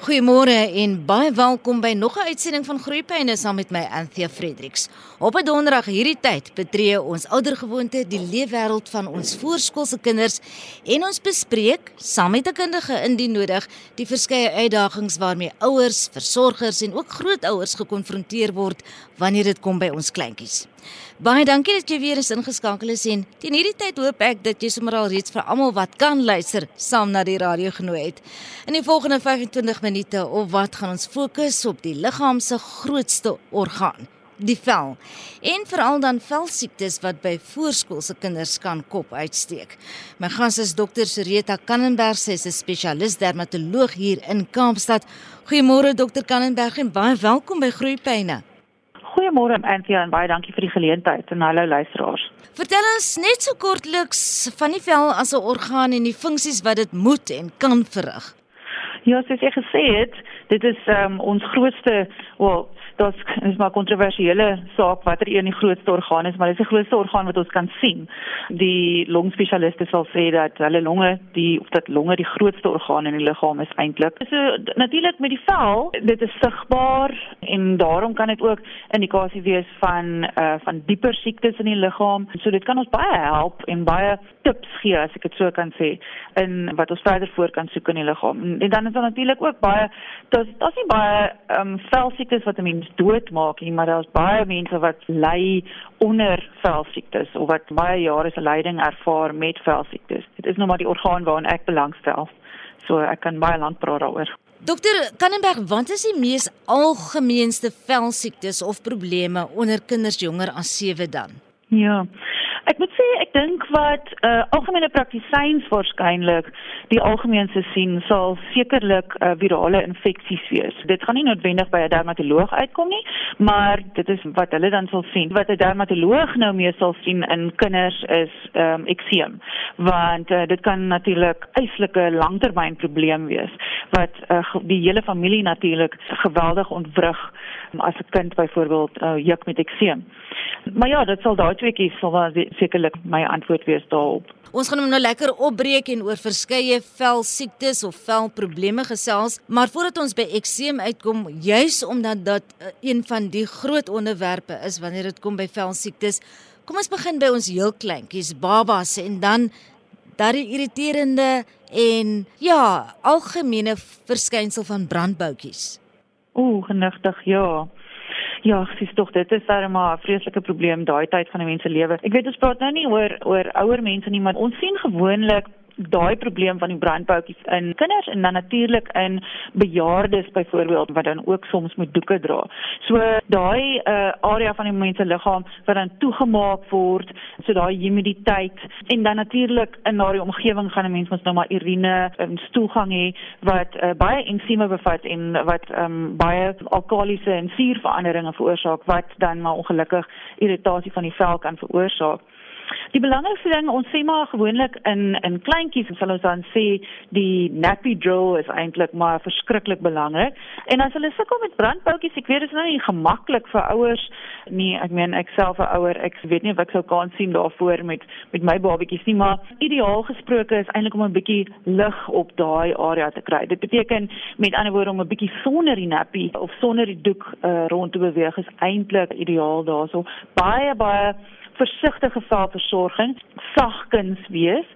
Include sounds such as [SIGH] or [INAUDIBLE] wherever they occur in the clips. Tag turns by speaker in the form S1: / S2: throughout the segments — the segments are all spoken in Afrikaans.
S1: Goeiemôre en baie welkom by nog 'n uitsending van Groeipyne saam met my Anthea Fredericks. Op 'n donderdag hierdie tyd betree ons oudergewoonte die leefwêreld van ons voorskoolse kinders en ons bespreek saam met 'n kundige indien nodig die verskeie uitdagings waarmee ouers, versorgers en ook grootouers gekonfronteer word wanneer dit kom by ons kleintjies. Baie dankie dat jy weer eens ingeskakel is en teen hierdie tyd hoop ek dat jy sommer al reeds vir almal wat kan luister saam na die radio genooi het. In die volgende 25 minute of wat gaan ons fokus op die liggaam se grootste orgaan, die vel. En veral dan velsiektes wat by voorskoolse kinders kan kop uitsteek. My gas is dokter Soreta Kannenberg, sy is 'n spesialis dermatoloog hier in Kaapstad. Goeiemôre dokter Kannenberg en baie welkom by Groeipyne.
S2: Goeiemôre Anthea en baie dankie vir die geleentheid en hallo luisteraars.
S1: Vertel ons net so kortliks van die vel as 'n orgaan en die funksies wat dit moet en kan verrig.
S2: Ja, soos jy gesê het, dit is um, ons grootste, wel, dit is maar kontroversiële saak watter een die grootste orgaan is, maar dit is die grootste orgaan wat ons kan sien. Die longspesialiste sal sê dat hulle longe, die of dat longe die grootste orgaan in die liggaam is eintlik. So natuurlik met die vel, dit is sigbaar en daarom kan dit ook indikasie wees van uh van dieper siektes in die liggaam. So dit kan ons baie help en baie tips gee as ek dit so kan sê in wat ons verder voor kan soek in die liggaam. En dan is daar natuurlik ook baie daar's daar's nie baie ehm um, velsiektes wat 'n mens doodmaak nie, maar daar's baie mense wat ly onder velsiektes of wat baie jare se lyding ervaar met velsiektes. Dit is nou maar die orgaan waaraan ek belangstel. So ek kan baie lank praat daaroor.
S1: Dokter Kannenberg, wat is die mees algemeenste velsiektes of probleme onder kinders jonger as 7 dan?
S2: Ja. Ek moet sê ek dink wat uh, algemene praktisyns waarskynlik die algemeenste sien sal sekerlik uh, virale infeksies wees. Dit gaan nie noodwendig by 'n dermatoloog uitkom nie, maar dit is wat hulle dan sal sien. Wat 'n dermatoloog nou mee sal sien in kinders is ehm um, ekseem, want uh, dit kan natuurlik eislike langtermynprobleem wees wat uh, die hele familie natuurlik geweldig ontwrig as 'n kind byvoorbeeld uh, juk met ekseem. Maar ja, dit sal daai tweeetjies sal sekerlik my antwoord wees daarop.
S1: Ons gaan hom nou lekker opbreek en oor verskeie velsiektes of velprobleme gesels, maar voordat ons by ekseem uitkom, juis omdat dit uh, een van die groot onderwerpe is wanneer dit kom by velsiektes, kom ons begin by ons heel kleintjies, babas en dan daardie irriterende en ja, algemene verskynsel van brandboutjies.
S2: Ooh, genigtig, ja. Ja, dis tog dit is maar 'n vreeslike probleem daai tyd van 'n mens se lewe. Ek weet ons praat nou nie oor oor ouer mense nie, maar ons sien gewoonlik daai probleem van die brandboutjies in kinders en dan natuurlik in bejaardes byvoorbeeld wat dan ook soms moet doeke dra. So daai uh, area van die mens se liggaam wat dan toegemaak word, so daai humiditeit en dan natuurlik in daai omgewing gaan 'n mens mos nou maar urine en stoelgang hê wat uh, baie ensieme bevat en wat um, baie alkalisiese en suurveranderinge veroorsaak wat dan maar ongelukkig irritasie van die vel kan veroorsaak. Die belangrikste ding ons sê maar gewoonlik in in kleintjies sal ons dan sê die nappy drill is eintlik maar verskriklik belangrik. En as hulle sukkel met brandboutjies, ek weet dit is nou nie gemaklik vir ouers nie. Ek meen ek self 'n ouer, ek weet nie wat ek sou kan sien daarvoor met met my babatjies nie, maar ideaal gesproke is eintlik om 'n bietjie lig op daai area te kry. Dit beteken met ander woorde om 'n bietjie sonder die nappy of sonder die doek uh, rond te beweeg is eintlik ideaal daarso. Baie baie versigtige velversorging, sagkens wees,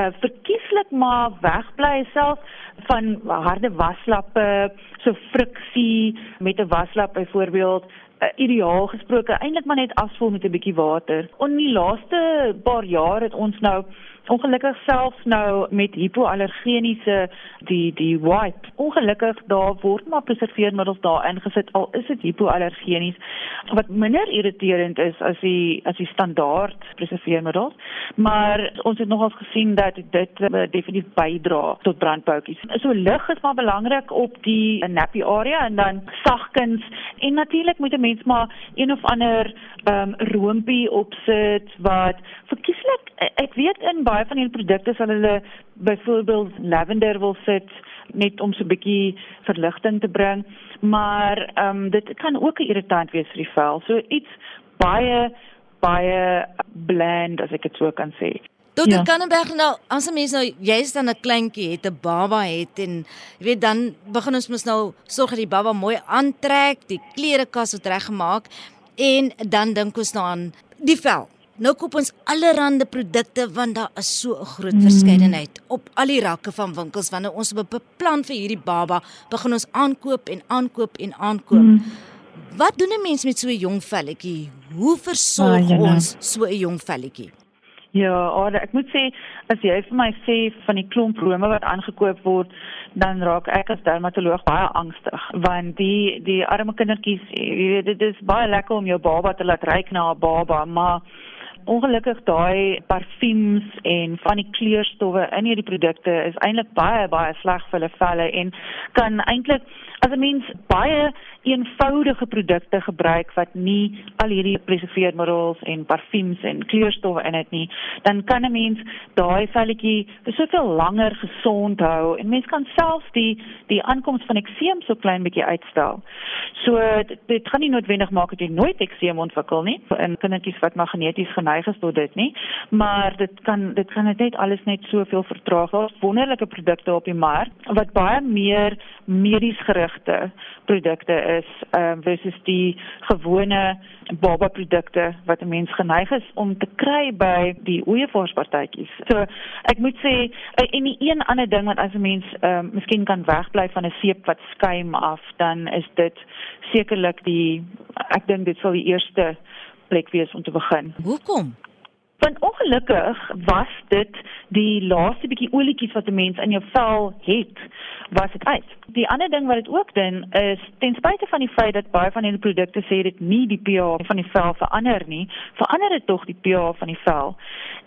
S2: uh verkieslik maar wegbly self van harde waslappe, so friksie met 'n waslap byvoorbeeld uh, ideaal gesproke eintlik maar net afspoel met 'n bietjie water. In die laaste paar jaar het ons nou ongelukkig selfs nou met hipoallergeniese die die wipe ongelukkig daar word maar preserveermiddels daar ingesit al is dit hipoallergenies wat minder irriterend is as die as die standaard preserveermiddels maar ons het nogals gesien dat dit uh, definitief bydra tot brandboutjies so lig is maar belangrik op die nappy area en dan sagkens en natuurlik moet 'n mens maar een of ander um, roompie opsit wat verkieslik ek weet in baie van die produkte sal hulle byvoorbeeld lavender wil sit net om so 'n bietjie verligting te bring, maar ehm um, dit kan ook 'n irritant wees vir die vel. So iets baie baie bland as ek dit so kan sê.
S1: Dokter ja. Kannenberg nou, as 'n mens nou jy's dan 'n kleintjie het 'n baba het en jy weet dan begin ons mos nou sorg dat die baba mooi aantrek, die klerekas word reggemaak en dan dink ons nou aan die vel. Nou koop ons allerlei produkte want daar is so 'n groot mm. verskeidenheid op al die rakke van winkels wanneer ons beplan vir hierdie baba, begin ons aankoop en aankoop en aankoop. Mm. Wat doen 'n mens met so 'n jong velletjie? Hoe versorg ah, ons so 'n jong velletjie?
S2: Ja, Ade, ek moet sê as jy vir my sê van die klomp rome wat aangekoop word, dan raak ek as dermatoloog baie angstig want die die arme kindertjies, jy weet dit is baie lekker om jou baba te laat ruik na 'n baba, maar ongelukkig daai parfums en van die kleurstowwe in hierdie produkte is eintlik baie baie sleg vir hulle velle en kan eintlik as 'n mens baie eenvoudige produkte gebruik wat nie al hierdie preserveermiddels en parfums en kleurstowwe in het nie, dan kan 'n mens daai velletjie vir soveel langer gesond hou en mens kan selfs die die aankoms van ekseem so klein bietjie uitstel. So dit, dit gaan nie noodwendig maak dat jy nooit ekseem ontwikkel nie in kindertjies wat maar geneties geneig is tot dit nie, maar dit kan dit kan net alles net soveel vertraag. Daar's wonderlike produkte op die mark wat baie meer medies gerigte produkte is ehm uh, versus die gewone baba produkte wat 'n mens geneig is om te kry by die oeyevaarspartytjies. So ek moet sê eh, en die een ander ding wat as 'n mens ehm uh, miskien kan wegbly van 'n seep wat skuim af, dan is dit sekerlik die ek dink dit sal die eerste plek wees om te begin.
S1: Hoekom?
S2: Want ongelukkig was dit die laaste bietjie olietjies wat 'n mens in jou vel het, was dit uit. Die ander ding wat dit ook doen is ten spyte van die feit dat baie van hierdie produkte sê dit nie die pH van die vel verander nie, verander dit tog die pH van die vel.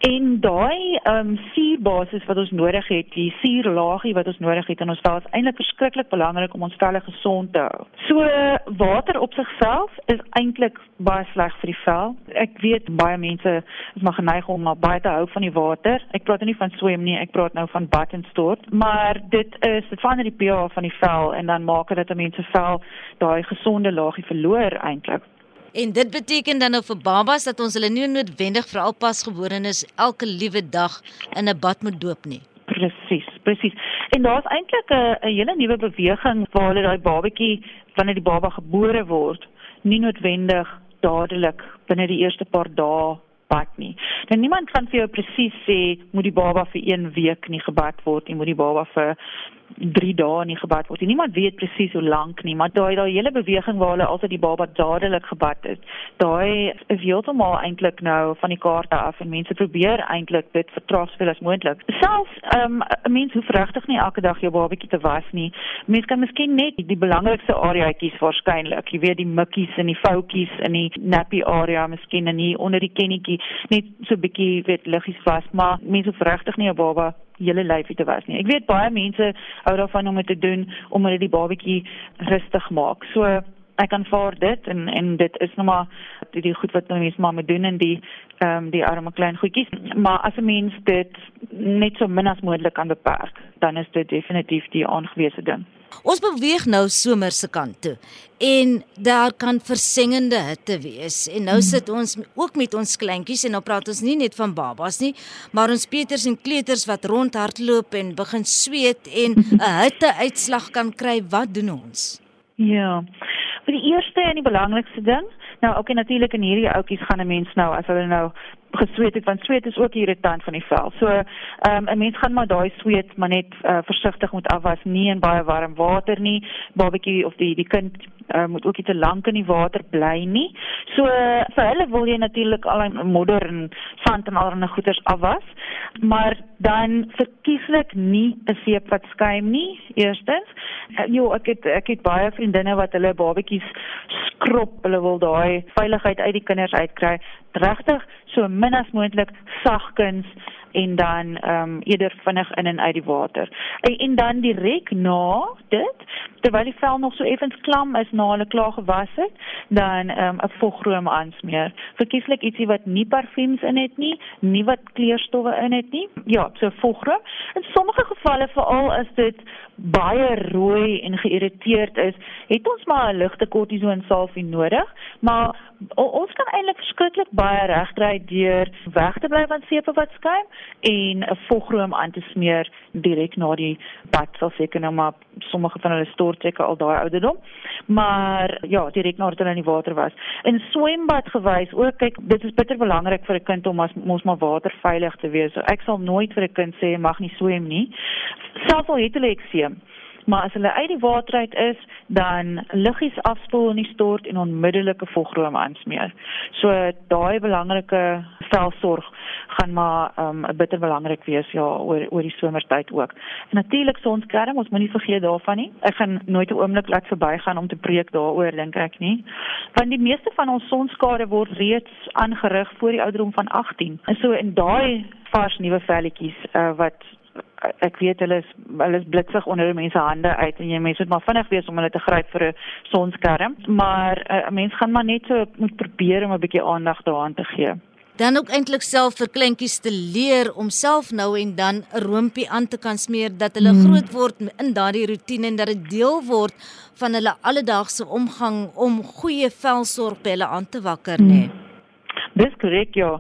S2: En daai ehm um, suurbasis wat ons nodig het, die suurlaagie wat ons nodig het in ons vel is eintlik verskriklik belangrik om ons velle gesond te hou. So water op sigself is eintlik baie sleg vir die vel. Ek weet baie mense is maar geneig om maar baie te hou van die water. Ek praat nie van swem nie, ek praat nou van bad en stort, maar dit is dit verander die pH van die vel en dan maak dit dat mense vel daai gesonde laagie verloor eintlik.
S1: En dit beteken dan nou vir babas dat ons hulle nie noodwendig vir alpasgeborenes elke liewe dag in 'n bad moet doop nie.
S2: Presies, presies. En daar's eintlik 'n 'n hele nuwe beweging waar hulle daai babatjie wanneer die baba gebore word, nie noodwendig dadelik binne die eerste paar dae bad nie. Nou niemand kan vir jou presies sê moet die baba vir 1 week nie gebad word nie, moet die baba vir 3 dae nie gebad word. Niemand weet presies hoe lank nie, maar daai daai hele beweging waar hulle altyd die baba dadelik gebad het, daai is heeltemal eintlik nou van die kaarte af en mense probeer eintlik dit vertraag soveel as moontlik. Selfs ehm, 'n um, mens hoef regtig nie elke dag jou babatjie te was nie. Mens kan miskien net die belangrikste areaatjies waarskynlik, jy weet die mikkies en die foutjies in die nappy area miskien en hier onder die kennetjie net so 'n bietjie weet liggies vas, maar mense hoef regtig nie 'n baba hele lyfie te was nie. Ek weet baie mense hou daarvan om dit te doen omdat dit die babatjie rustig maak. So ek aanvaar dit en en dit is nou maar die, die goed wat nou mense maar moet doen in die ehm um, die arme klein goedjies. Maar as 'n mens dit net so min as moontlik kan beperk, dan is dit definitief die aangewese ding.
S1: Ons beweeg nou somer se kant toe en daar kan versengende hitte wees. En nou hmm. sit ons ook met ons kleintjies en nou praat ons nie net van babas nie, maar ons peters en kleuters wat rondhardloop en begin sweet en [LAUGHS] 'n hitteuitslag kan kry. Wat doen ons?
S2: Ja. Vir die eerste en die belangrikste ding, nou ook okay, natuurlik in hierdie oudjies gaan 'n mens nou as hulle nou gesweet het want sweet is ook irritant van die vel. So ehm um, 'n mens gaan maar daai sweet maar net uh, versigtig moet afwas, nie in baie warm water nie. Babatjie of die die kind uh, moet ook nie te lank in die water bly nie. So uh, vir hulle wil jy natuurlik al die modder en sand en allerlei goeders afwas. Maar dan verkieslik nie 'n seep wat skuim nie. Eerstens, uh, jo, ek het ek het baie vriendinne wat hulle babatjies skrob. Hulle wil daai veiligheid uit die kinders uitkry. Regtig so min as moontlik sagkens en dan ehm um, eerder vinnig in en uit die water. En, en dan direk na dit, terwyl die vel nog so effens klam is na hulle klaar gewas het, dan ehm, 'n um, vogroom aansmeer. Verkieslik ietsie wat nie parfums in het nie, nie wat kleurstowwe in het nie. Ja, so vogroom. In sommige gevalle veral as dit baie rooi en geïrriteerd is, het ons maar 'n ligte kortison salfie nodig, maar ons kan eintlik verskriklik baie regkry deur weg te bly van sepe wat skuim en 'n vogroom aan te smeer direk na die bad sal seker nou maar sommige van hulle stortrekke al daai ouderdom maar ja direk nadat hulle in die water was. In swembad gewys ook kyk dit is bitter belangrik vir 'n kind om mos maar waterveilig te wees. So ek sal nooit vir 'n kind sê mag nie swem nie. Selfs al het hulle ekseem maar as hulle uit die water uit is, dan liggies afspoel in die stort en onmiddellike vogroom aansmeer. So daai belangrike velsorg gaan maar 'n um, bitter belangrik wees ja oor oor die somertyd ook. Natuurlik sonskerm, ons moenie vergeet daarvan nie. Ek gaan nooit 'n oomblik laat verbygaan om te preek daaroor dink ek nie. Want die meeste van ons sonskade word reeds aangerig voor die ouderdom van 18. En so in daai vars nuwe velletjies uh, wat ek weet hulle is hulle is blitsig onder mense hande uit en jy mense moet maar vinnig wees om hulle te gryp vir 'n sonskerm maar eh, 'n uh, mens gaan maar net so moet probeer om 'n bietjie aandag daaraan te gee
S1: dan ook eintlik self vir kleintjies te leer om self nou en dan 'n roompie aan te kan smeer dat hulle hmm. groot word in daardie rotine en dat dit deel word van hulle alledaagse omgang om goeie velsorg by hulle aan te wakker nê nee.
S2: Dis korrek ja.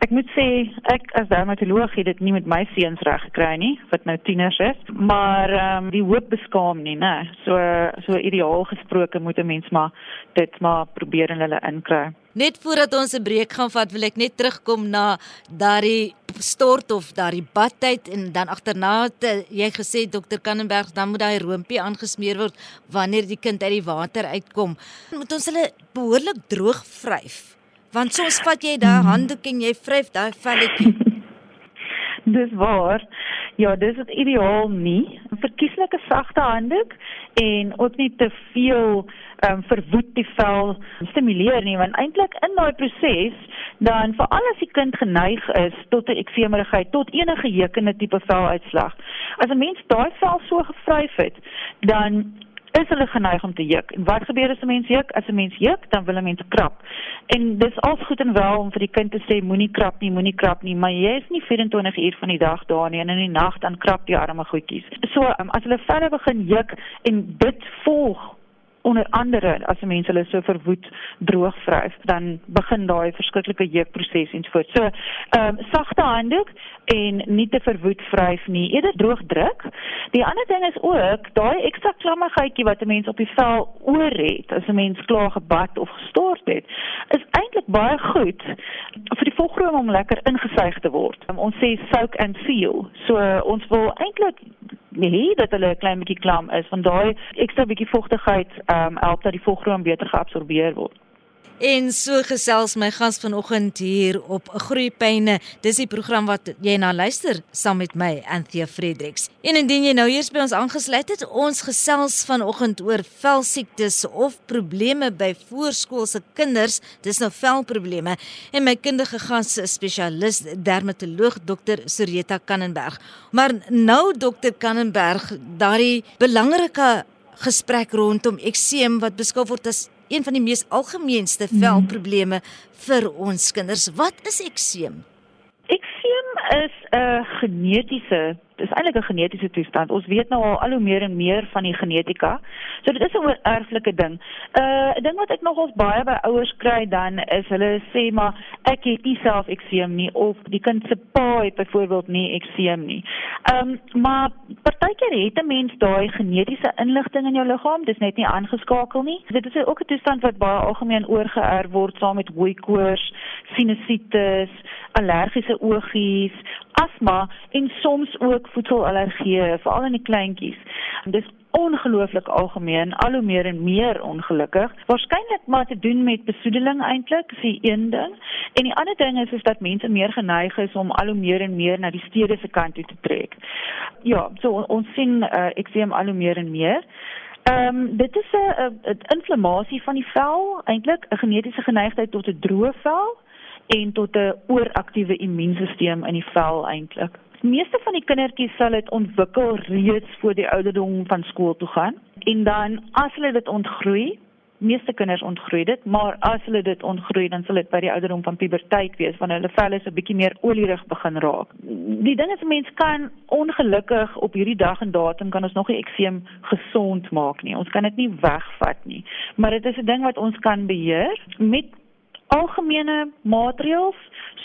S2: Ek moet sê ek as dermatoloog het dit nie met my seuns reg gekry nie, wat nou tieners is, maar ehm um, die hoop beskaam nie, né? So so ideaal gesproke moet 'n mens maar dit maar probeer en hulle inkry.
S1: Net voordat ons 'n breek gaan vat, wil ek net terugkom na daardie stort of daardie badtyd en dan agterna het eh, jy gesê dokter Kannenberg dan moet daai roompie aangesmeer word wanneer die kind uit die water uitkom. Moet ons hulle behoorlik droog vryf? Want soms vat jy daai handdoek en jy vryf daai velletjie. [LAUGHS]
S2: dis waar. Ja, dis is ideaal nie. Verkieslike sagte handdoek en ook nie te veel ehm um, verwoed die vel stimuleer nie, want eintlik in daai proses dan veral as die kind geneig is tot 'n eksemerigheid, tot enige jeukende tipe veluitslag. As 'n mens daai vel so gevryf het, dan is hulle geneig om te juk. En wat gebeur as 'n mens juk? As 'n mens juk, dan wil 'n mens krap. En dis al goed en wel om vir die kind te sê moenie krap nie, moenie krap nie, maar jy is nie 24 uur van die dag daar nie en in die nag dan krap die arme goedjies. So, um, as hulle verder begin juk en dit volg onder andere as mense hulle so verwoed droog vryf dan begin daai verskriklike jeukproses en so ehm um, sagte handdoek en nie te verwoed vryf nie, eerder droog druk. Die ander ding is ook daai ekstra klammigheidjie wat 'n mens op die vel oor het as 'n mens klaar gebad of gestort het, is eintlik baie goed vir die volgroom om lekker ingesuig te word. Um, ons sê soak and seal. So uh, ons wil eintlik nee dat hulle 'n klein bietjie klam is want daai ekstra bietjie vochtigheid ehm um, help dat die volgroom beter geabsorbeer word.
S1: En so gesels my gas vanoggend hier op Groeipyne. Dis die program wat jy na luister saam met my Anthea Fredericks. En indien jy nou eers by ons aangesluit het, ons gesels vanoggend oor velsiektes of probleme by voorskoolse kinders. Dis nou velprobleme en my kundige gas is spesialis dermatoloog Dr. Soreta Kannenberg. Maar nou Dr. Kannenberg, daardie belangrike gesprek rondom ekseem wat beskou word as een van die mees algemeenste velprobleme vir ons kinders. Wat is ekseem?
S2: Ekseem is 'n genetiese is eintlik 'n genetiese toestand. Ons weet nou al al hoe meer en meer van die genetika. So dit is 'n erflike ding. Uh 'n ding wat ek nogals baie by ouers kry dan is hulle sê maar ek het nie self ekseem nie of die kind se pa het byvoorbeeld nie ekseem nie. Ehm um, maar partykeer het 'n mens daai genetiese inligting in jou liggaam, dis net nie aangeskakel nie. Dit is ook 'n toestand wat baie algemeen oorgeerf word saam met hooikoors, sinusitis, allergiese oogies, asma en soms ook voedselallergieë, veral in die kleintjies. Dis ongelooflik algemeen, al hoe meer en meer ongelukkig. Waarskynlik maar te doen met besoedeling eintlik, is een ding. En die ander ding is is dat mense meer geneig is om al hoe meer en meer na die stede se kant toe te trek. Ja, so ons sien uh, ekseem al hoe meer en meer. Ehm um, dit is 'n inflammasie van die vel, eintlik 'n genetiese geneigtheid tot 'n droë vel en tot 'n ooraktiewe immuunstelsel in die vel eintlik. Meeste van die kindertjies sal dit ontwikkel reeds voor die ouderdom van skool toe gaan en dan as hulle dit ontgroei meeste kinders ontgroei dit, maar as hulle dit ontgroei, dan sal dit by die ouderdom van puberteit wees wanneer hulle velle so 'n bietjie meer olierig begin raak. Die ding is 'n mens kan ongelukkig op hierdie dag en datum kan ons nog nie ekseem gesond maak nie. Ons kan dit nie wegvat nie. Maar dit is 'n ding wat ons kan beheer met algemene maatreëls.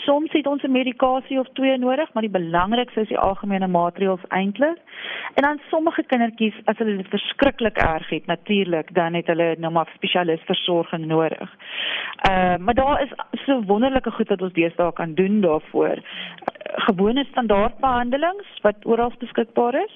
S2: Soms het ons 'n medikasie of twee nodig, maar die belangrikste is die algemene maatreëls eintlik. En dan sommige kindertjies as hulle dit verskriklik erg het, natuurlik, dan het hulle nou maar spesialis versorging nodig. Ehm uh, maar daar is so wonderlike goed wat ons deesdae kan doen daarvoor. Gewone standaardbehandelings wat oral beskikbaar is.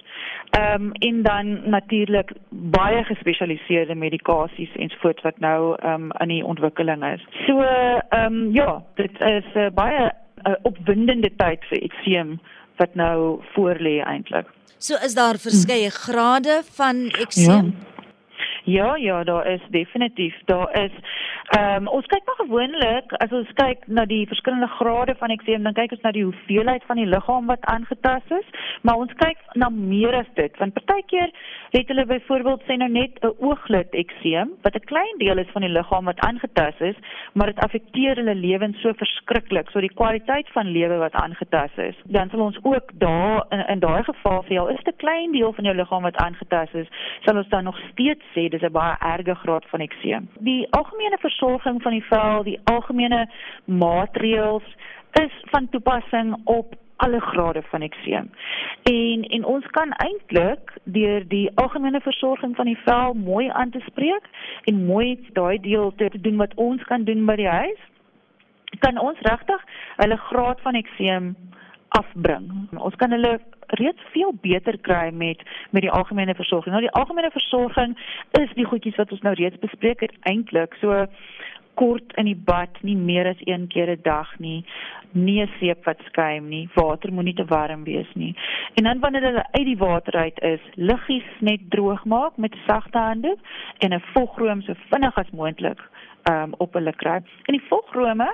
S2: Ehm um, en dan natuurlik baie gespesialiseerde medikasies ensovoorts wat nou ehm um, in die ontwikkeling is. So ehm um, ja, dit is 'n uh, baie uh, opwindende tyd vir ekseem wat nou voorlê eintlik.
S1: So is daar verskeie grade van ekseem?
S2: Ja. Ja, ja, daar is definitief. Daar is ehm um, ons kyk maar gewoonlik as ons kyk na die verskillende grade van ekseem, dan kyk ons na die hoeveelheid van die liggaam wat aangetast is, maar ons kyk na meer as dit. Want partykeer het hulle byvoorbeeld sê nou net 'n ooglid ekseem wat 'n klein deel is van die liggaam wat aangetast is, maar dit affekteer hulle lewens so verskriklik, so die kwaliteit van lewe wat aangetast is. Dan sal ons ook daar in, in daai geval vir jou is 'n klein deel van jou liggaam wat aangetast is, sal ons dan nog steeds sê dis 'n baie erge graad van ekseem. Die algemene versorging van die vel, die algemene maatreëls is van toepassing op alle grade van ekseem. En en ons kan eintlik deur die algemene versorging van die vel mooi aan te spreek en mooi daai deel te doen wat ons kan doen by die huis, kan ons regtig hulle graad van ekseem afbring. Ons kan hulle reeds veel beter kry met met die algemene versorging. Nou die algemene versorging is die goedjies wat ons nou reeds bespreek het eintlik. So kort in die bad, nie meer as een keer 'n dag nie. Nie seep wat skuim nie. Water moenie te warm wees nie. En dan wanneer hulle uit die water uit is, liggies net droog maak met sagte hande en 'n vogroom so vinnig as moontlik um, op hulle kry. In die volgrome,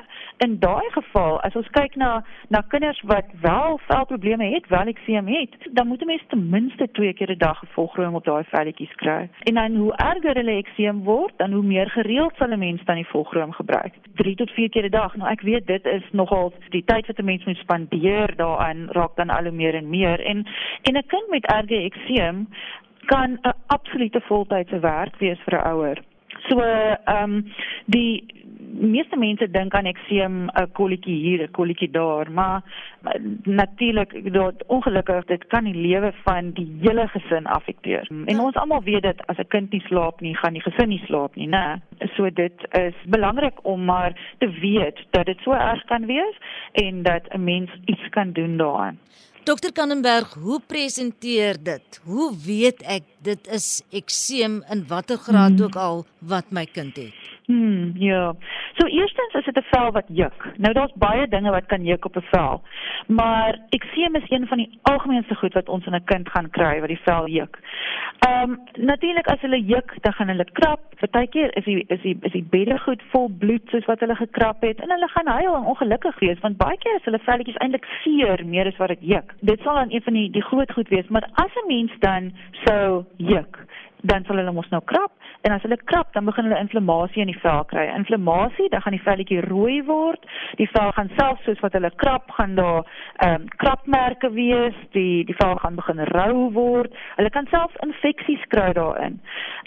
S2: in daai geval, as ons kyk na na kinders wat wel velprobleme het, wel ekseem het, dan moet 'n mens ten minste twee keer 'n dag 'n volgrome op daai velletjies kry. En dan hoe erger hulle ekseem word, dan hoe meer gereeld sal 'n mens dan die volgrome gebruik. 3 tot 4 keer 'n dag. Nou ek weet dit is nogal die tyd wat 'n mens moet spandeer daaraan raak dan al hoe meer en meer en en 'n kind met erge ekseem kan 'n absolute voltydse werk wees vir 'n ouer. So ehm um, die meeste mense dink aan ekseem 'n kolletjie hier, 'n kolletjie daar, maar natuurlik dat ongelukkig dit kan die lewe van die hele gesin affekteer. En ja. ons almal weet dit as 'n kind nie slaap nie, gaan die gesin nie slaap nie, né? So dit is belangrik om maar te weet dat dit so erg kan wees en dat 'n mens iets kan doen daaraan.
S1: Dokter Kannenberg, hoe presenteer dit? Hoe weet ek dit is ekseem in watter graad hmm. ook al wat my kind het?
S2: Hmm, ja. So eerstens is dit 'n vel wat juk. Nou daar's baie dinge wat kan juk op 'n vel. Maar ekseem is een van die algemeenste goed wat ons in 'n kind gaan kry wat die vel juk. Ehm um, natuurlik as hulle juk, dan gaan hulle krap. Partykeer is die is die is die bedde goed vol bloed soos wat hulle gekrap het en hulle gaan huil en ongelukkig wees want baie keer is hulle velletjies eintlik seer meer as wat dit juk. Dit sal dan een van die die groot goed wees, maar as 'n mens dan sou juk, dan sal hulle mos nou krap en as hulle krap dan begin hulle inflammasie in die vel kry. Inflammasie, dan gaan die velletjie rooi word. Die vel gaan selfs soos wat hulle krap gaan daar ehm um, krapmerke wees. Die die vel gaan begin rou word. Hulle kan selfs infeksies kry daarin.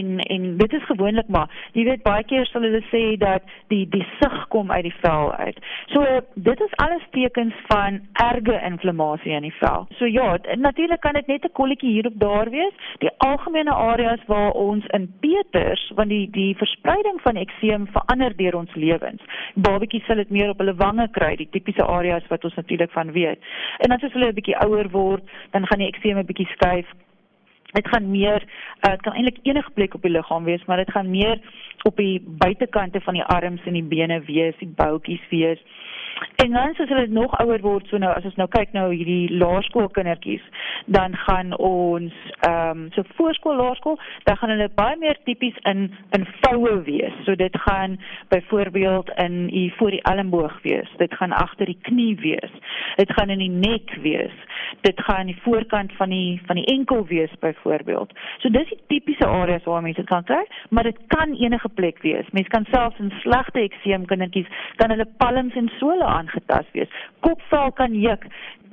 S2: En en dit is gewoonlik maar jy weet baie keer sal hulle sê dat die die sug kom uit die vel uit. So dit is alles tekens van erge inflammasie in die vel. So ja, natuurlik kan dit net 'n kolletjie hier op daar wees. Die algemene areas waar ons in peters want die die verspreiding van ekseem verander deur ons lewens. Babetjies sal dit meer op hulle wange kry, die tipiese areas wat ons natuurlik van weet. En dan as hulle 'n bietjie ouer word, dan gaan die ekseem 'n bietjie skuif. Dit gaan meer uh, kan eintlik enige plek op die liggaam wees, maar dit gaan meer op die buitekante van die arms en die bene wees, die boutjies wees. En dan as hulle nog ouer word, so nou as ons nou kyk nou hierdie laerskoolkindertjies, dan gaan ons ehm um, so voorskool, laerskool, dan gaan hulle baie meer tipies in in voue wees. So dit gaan byvoorbeeld in u voor die elmboog wees. Dit gaan agter die knie wees. Dit gaan in die nek wees. Dit gaan aan die voorkant van die van die enkel wees byvoorbeeld. So dis die tipiese areas waar mense kan kry, maar dit kan enige plek wees. Mense kan selfs in slegte ekseem kindertjies kan hulle palms en sole aangetast wees. Kopvel kan juk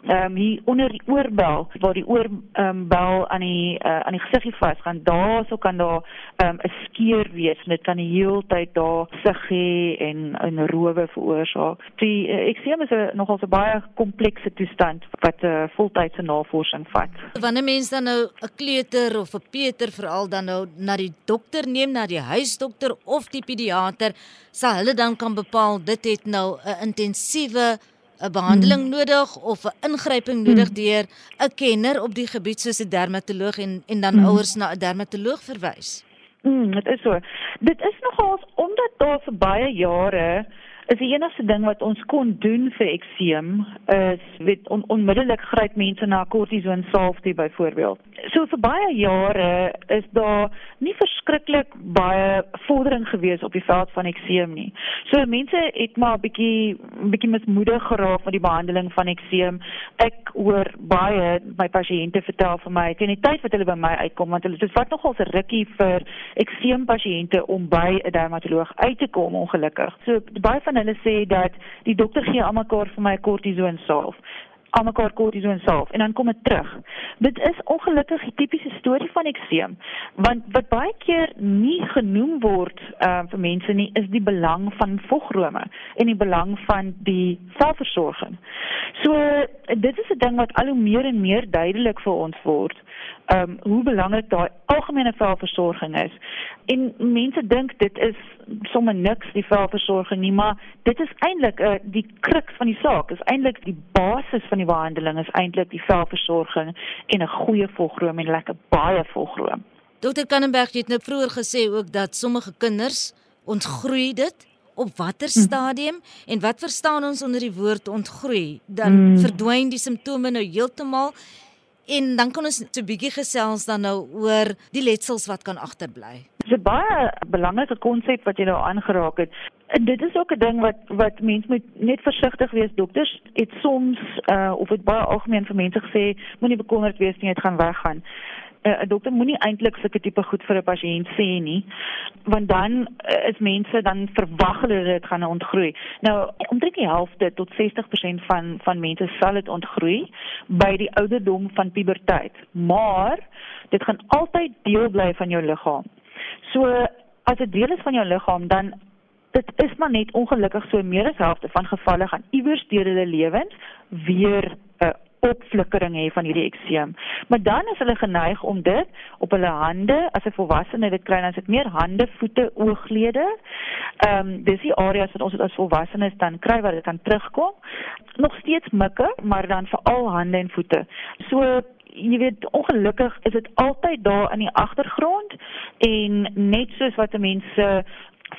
S2: ehm um, hier onder die oorbel waar die oor ehm um, bel aan die uh, aan die gesiggie vas gaan daarso kan daar ehm um, 'n skeur wees en dit kan die hele tyd daar sig hê en 'n rowe veroorsaak. Die uh, ekseem is 'n nogal 'n baie komplekse toestand wat 'n uh, voltydse navorsing vat.
S1: Wanneer mense dan nou 'n kleuter of 'n peuter veral dan nou na die dokter neem na die huisdokter of die pediater sal hulle dan kan bepaal dit het nou 'n intensiewe 'n behandeling hmm. nodig of 'n ingryping nodig hmm. deur 'n kenner op die gebied soos 'n dermatoloog en en dan hmm. ouers na 'n dermatoloog verwys.
S2: Mm, dit is so. Dit is nogals omdat daar vir baie jare is die enigste ding wat ons kon doen vir ekseem is weet on, onmiddellik gryp mense na kortison salf toe byvoorbeeld. So vir baie jare is daar nie verskriklik baie vordering gewees op die veld van ekseem nie. So mense het maar 'n bietjie bietjie mismoedig geraak met die behandeling van ekseem. Ek hoor baie my pasiënte vertel vir my teen die tyd wat hulle by my uitkom want hulle dit vat nogal 'n rukkie vir ekseem pasiënte om by 'n dermatoloog uit te kom ongelukkig. So baie van hulle sê dat die dokter gee almekaar vir my 'n kortison salf almekaar kortison salf en dan kom dit terug. Dit is ongelukkig die tipiese storie van ekseem want wat baie keer nie genoem word uh, vir mense nie is die belang van vogrome en die belang van die selfversorging. So dit is 'n ding wat al hoe meer en meer duidelik vir ons word ehm um, hoe belangrik daai algemene velversorging is. En mense dink dit is sommer niks die velversorging nie, maar dit is eintlik uh, die kruks van die saak. Is eintlik die basis van die behandeling is eintlik die velversorging en 'n goeie volgroom en lekker baie volgroom.
S1: Dr. Kannenberg het nou vroeër gesê ook dat sommige kinders ontgroei dit op watter hm. stadium hmm. en wat verstaan ons onder die woord ontgroei? Dan hmm. verdwyn die simptome nou heeltemal En dan kan ons 'n bietjie gesels dan nou oor die letsels wat kan agterbly.
S2: Dis 'n baie belangrike konsep wat jy nou aangeraak het. En dit is ook 'n ding wat wat mense moet net versigtig wees. Dokters het soms uh of dit baie algemeen vir mense gesê, moenie bekommerd wees nie, dit gaan weggaan. 'n dokter moenie eintlik sulke tipe goed vir 'n pasiënt sê nie want dan uh, is mense dan verwag hulle dit gaan ontgroei. Nou omtrent die helfte tot 60% van van mense sal dit ontgroei by die ouderdom van puberteit. Maar dit gaan altyd deel bly van jou liggaam. So as dit deel is van jou liggaam dan dit is maar net ongelukkig so meer as helfte van gevalle gaan iewers deur hulle lewens weer uh, opflikkering hê van hierdie ekseem. Maar dan is hulle geneig om dit op hulle hande, as 'n volwassene dit kry, dan is dit meer hande, voete, ooglede. Ehm um, dis die areas wat ons as volwassenes dan kry waar dit kan terugkom. Nog steeds mikke, maar dan veral hande en voete. So jy weet ongelukkig is dit altyd daar in die agtergrond en net soos wat mense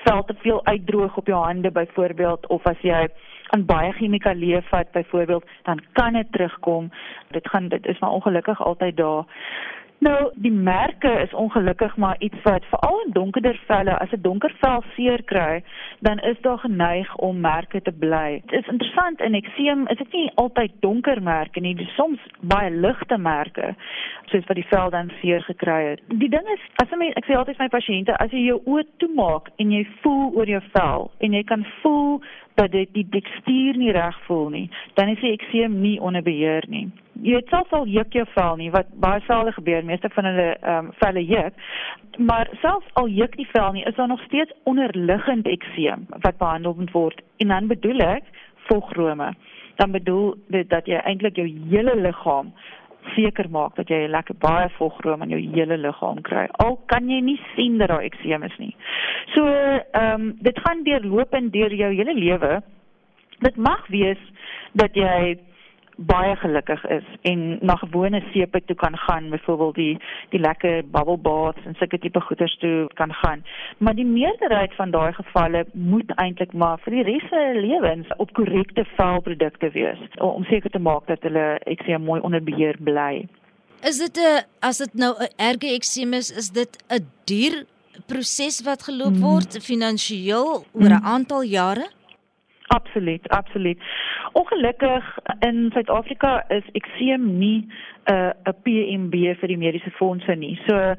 S2: vel te veel uitdroog op jou hande byvoorbeeld of as jy aan baie chemikalieë vat byvoorbeeld, dan kan dit terugkom. Dit gaan dit is maar ongelukkig altyd daar. Nou, die merke is ongelukkig maar iets wat veral in donkerder velle, as 'n donker vel seer kry, dan is daar geneig om merke te bly. Dit is interessant in ekseem is dit nie altyd donker merke nie, dis soms baie ligte merke, soos wat die vel dan seer gekry het. Die ding is, as jy ek sê altyd vir my pasiënte, as jy jou oë toemaak en jy voel oor jou vel en jy kan voel dat dit die tekstuur nie reg voel nie, dan is die ekseem nie onder beheer nie. Jy het selfs al juk jou vel nie wat baie selde gebeur, meeste van hulle ehm um, velle juk. Maar selfs al juk die vel nie, is daar nog steeds onderliggend ekseem wat behandel moet word. En dan bedoel ek vogrome. Dan bedoel dit dat jy eintlik jou hele liggaam seker maak dat jy lekker baie volgroom in jou hele liggaam kry. Al kan jy nie sien dat daar ekseem is nie. So, ehm um, dit gaan deurlopend deur jou hele lewe. Dit mag wees dat jy baie gelukkig is en na gewone sepe toe kan gaan, byvoorbeeld die die lekker bubble baths en sulke tipe goeders toe kan gaan. Maar die meerderheid van daai gevalle moet eintlik maar vir die res van hulle lewens op korrekte velprodukte wees om seker te maak dat hulle ek sê mooi onder beheer bly.
S1: Is dit 'n as dit nou 'n erge ekseem is, is dit 'n duur proses wat geloop mm. word finansiëel oor 'n mm. aantal jare?
S2: Absoluut, absoluut. Ongelukkig in Suid-Afrika is ekseem nie 'n uh, 'n PMB vir die mediese fondse nie. So uh,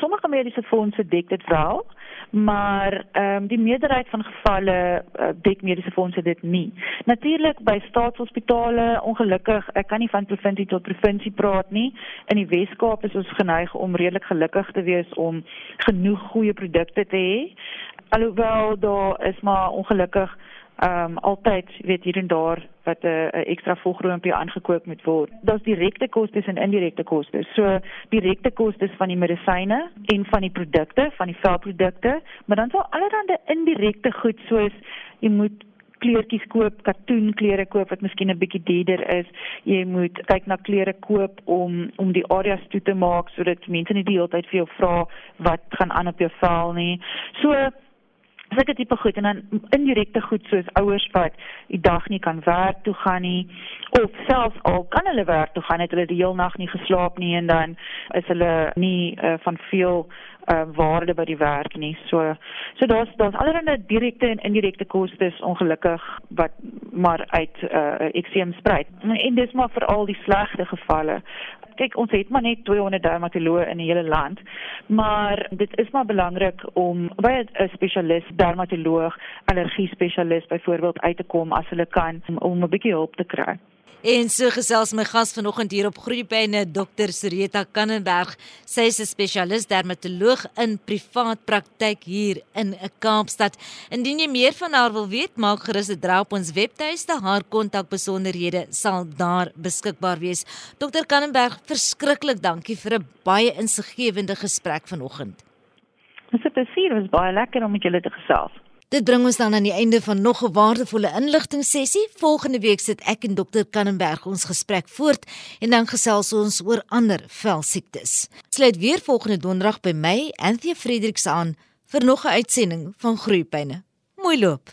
S2: sommige mediese fondse dek dit wel, maar ehm um, die meerderheid van gevalle uh, dek mediese fondse dit nie. Natuurlik by staatshospitale, ongelukkig, ek kan nie van provinsie tot provinsie praat nie. In die Wes-Kaap is ons geneig om redelik gelukkig te wees om genoeg goeie produkte te hê. Alhoewel daar is maar ongelukkig ehm um, altyd weet hier en daar wat 'n uh, ekstra volgroompie aangekoop moet word. Daar's direkte kostes en indirekte kostes. So direkte kostes van die medisyne en van die produkte, van die velprodukte, maar dan sal allerlei indirekte goed soos jy moet kleertjies koop, katoenklere koop wat miskien 'n bietjie duurder is. Jy moet kyk na klere koop om om die areas toe te maak sodat mense nie die hele tyd vir jou vra wat gaan aan op jou vel nie. So sulke tipe goed en dan indirekte goed soos ouers wat die dag nie kan werk toe gaan nie of selfs al kan hulle werk toe gaan het hulle die hele nag nie geslaap nie en dan is hulle nie uh, van veel uh, waarde by die werk nie. So so daar's daar's allerlei direkte en indirekte kostes ongelukkig wat maar uit uh, ekseem spruit. En dis maar vir al die slegte gevalle kyk ons het maar net 200 dermatoloë in die hele land maar dit is maar belangrik om by 'n spesialis dermatoloog allergie spesialis byvoorbeeld uit te kom as hulle kan om, 'n bietjie hulp te kry
S1: En so gesels my gas vanoggend hier op Groepyne Dr. Sereta Kannenberg. Sy is 'n spesialis dermatoloog in privaat praktyk hier in Kaapstad. Indien jy meer van haar wil weet, maak gerus 'n draai op ons webtuiste. Haar kontakbesonderhede sal daar beskikbaar wees. Dr. Kannenberg, verskriklik dankie vir 'n baie insiggewende gesprek vanoggend.
S2: Dit is 'n plesier, was baie lekker om met julle te gesels.
S1: Dit bring ons dan aan die einde van nog 'n waardevolle inligting sessie. Volgende week sit ek en dokter Kannenberg ons gesprek voort en dan gesels ons oor ander velsiektes. Sluit weer volgende donderdag by my, Anthea Fredericks aan vir nog 'n uitsending van Groeipyne. Mooi loop.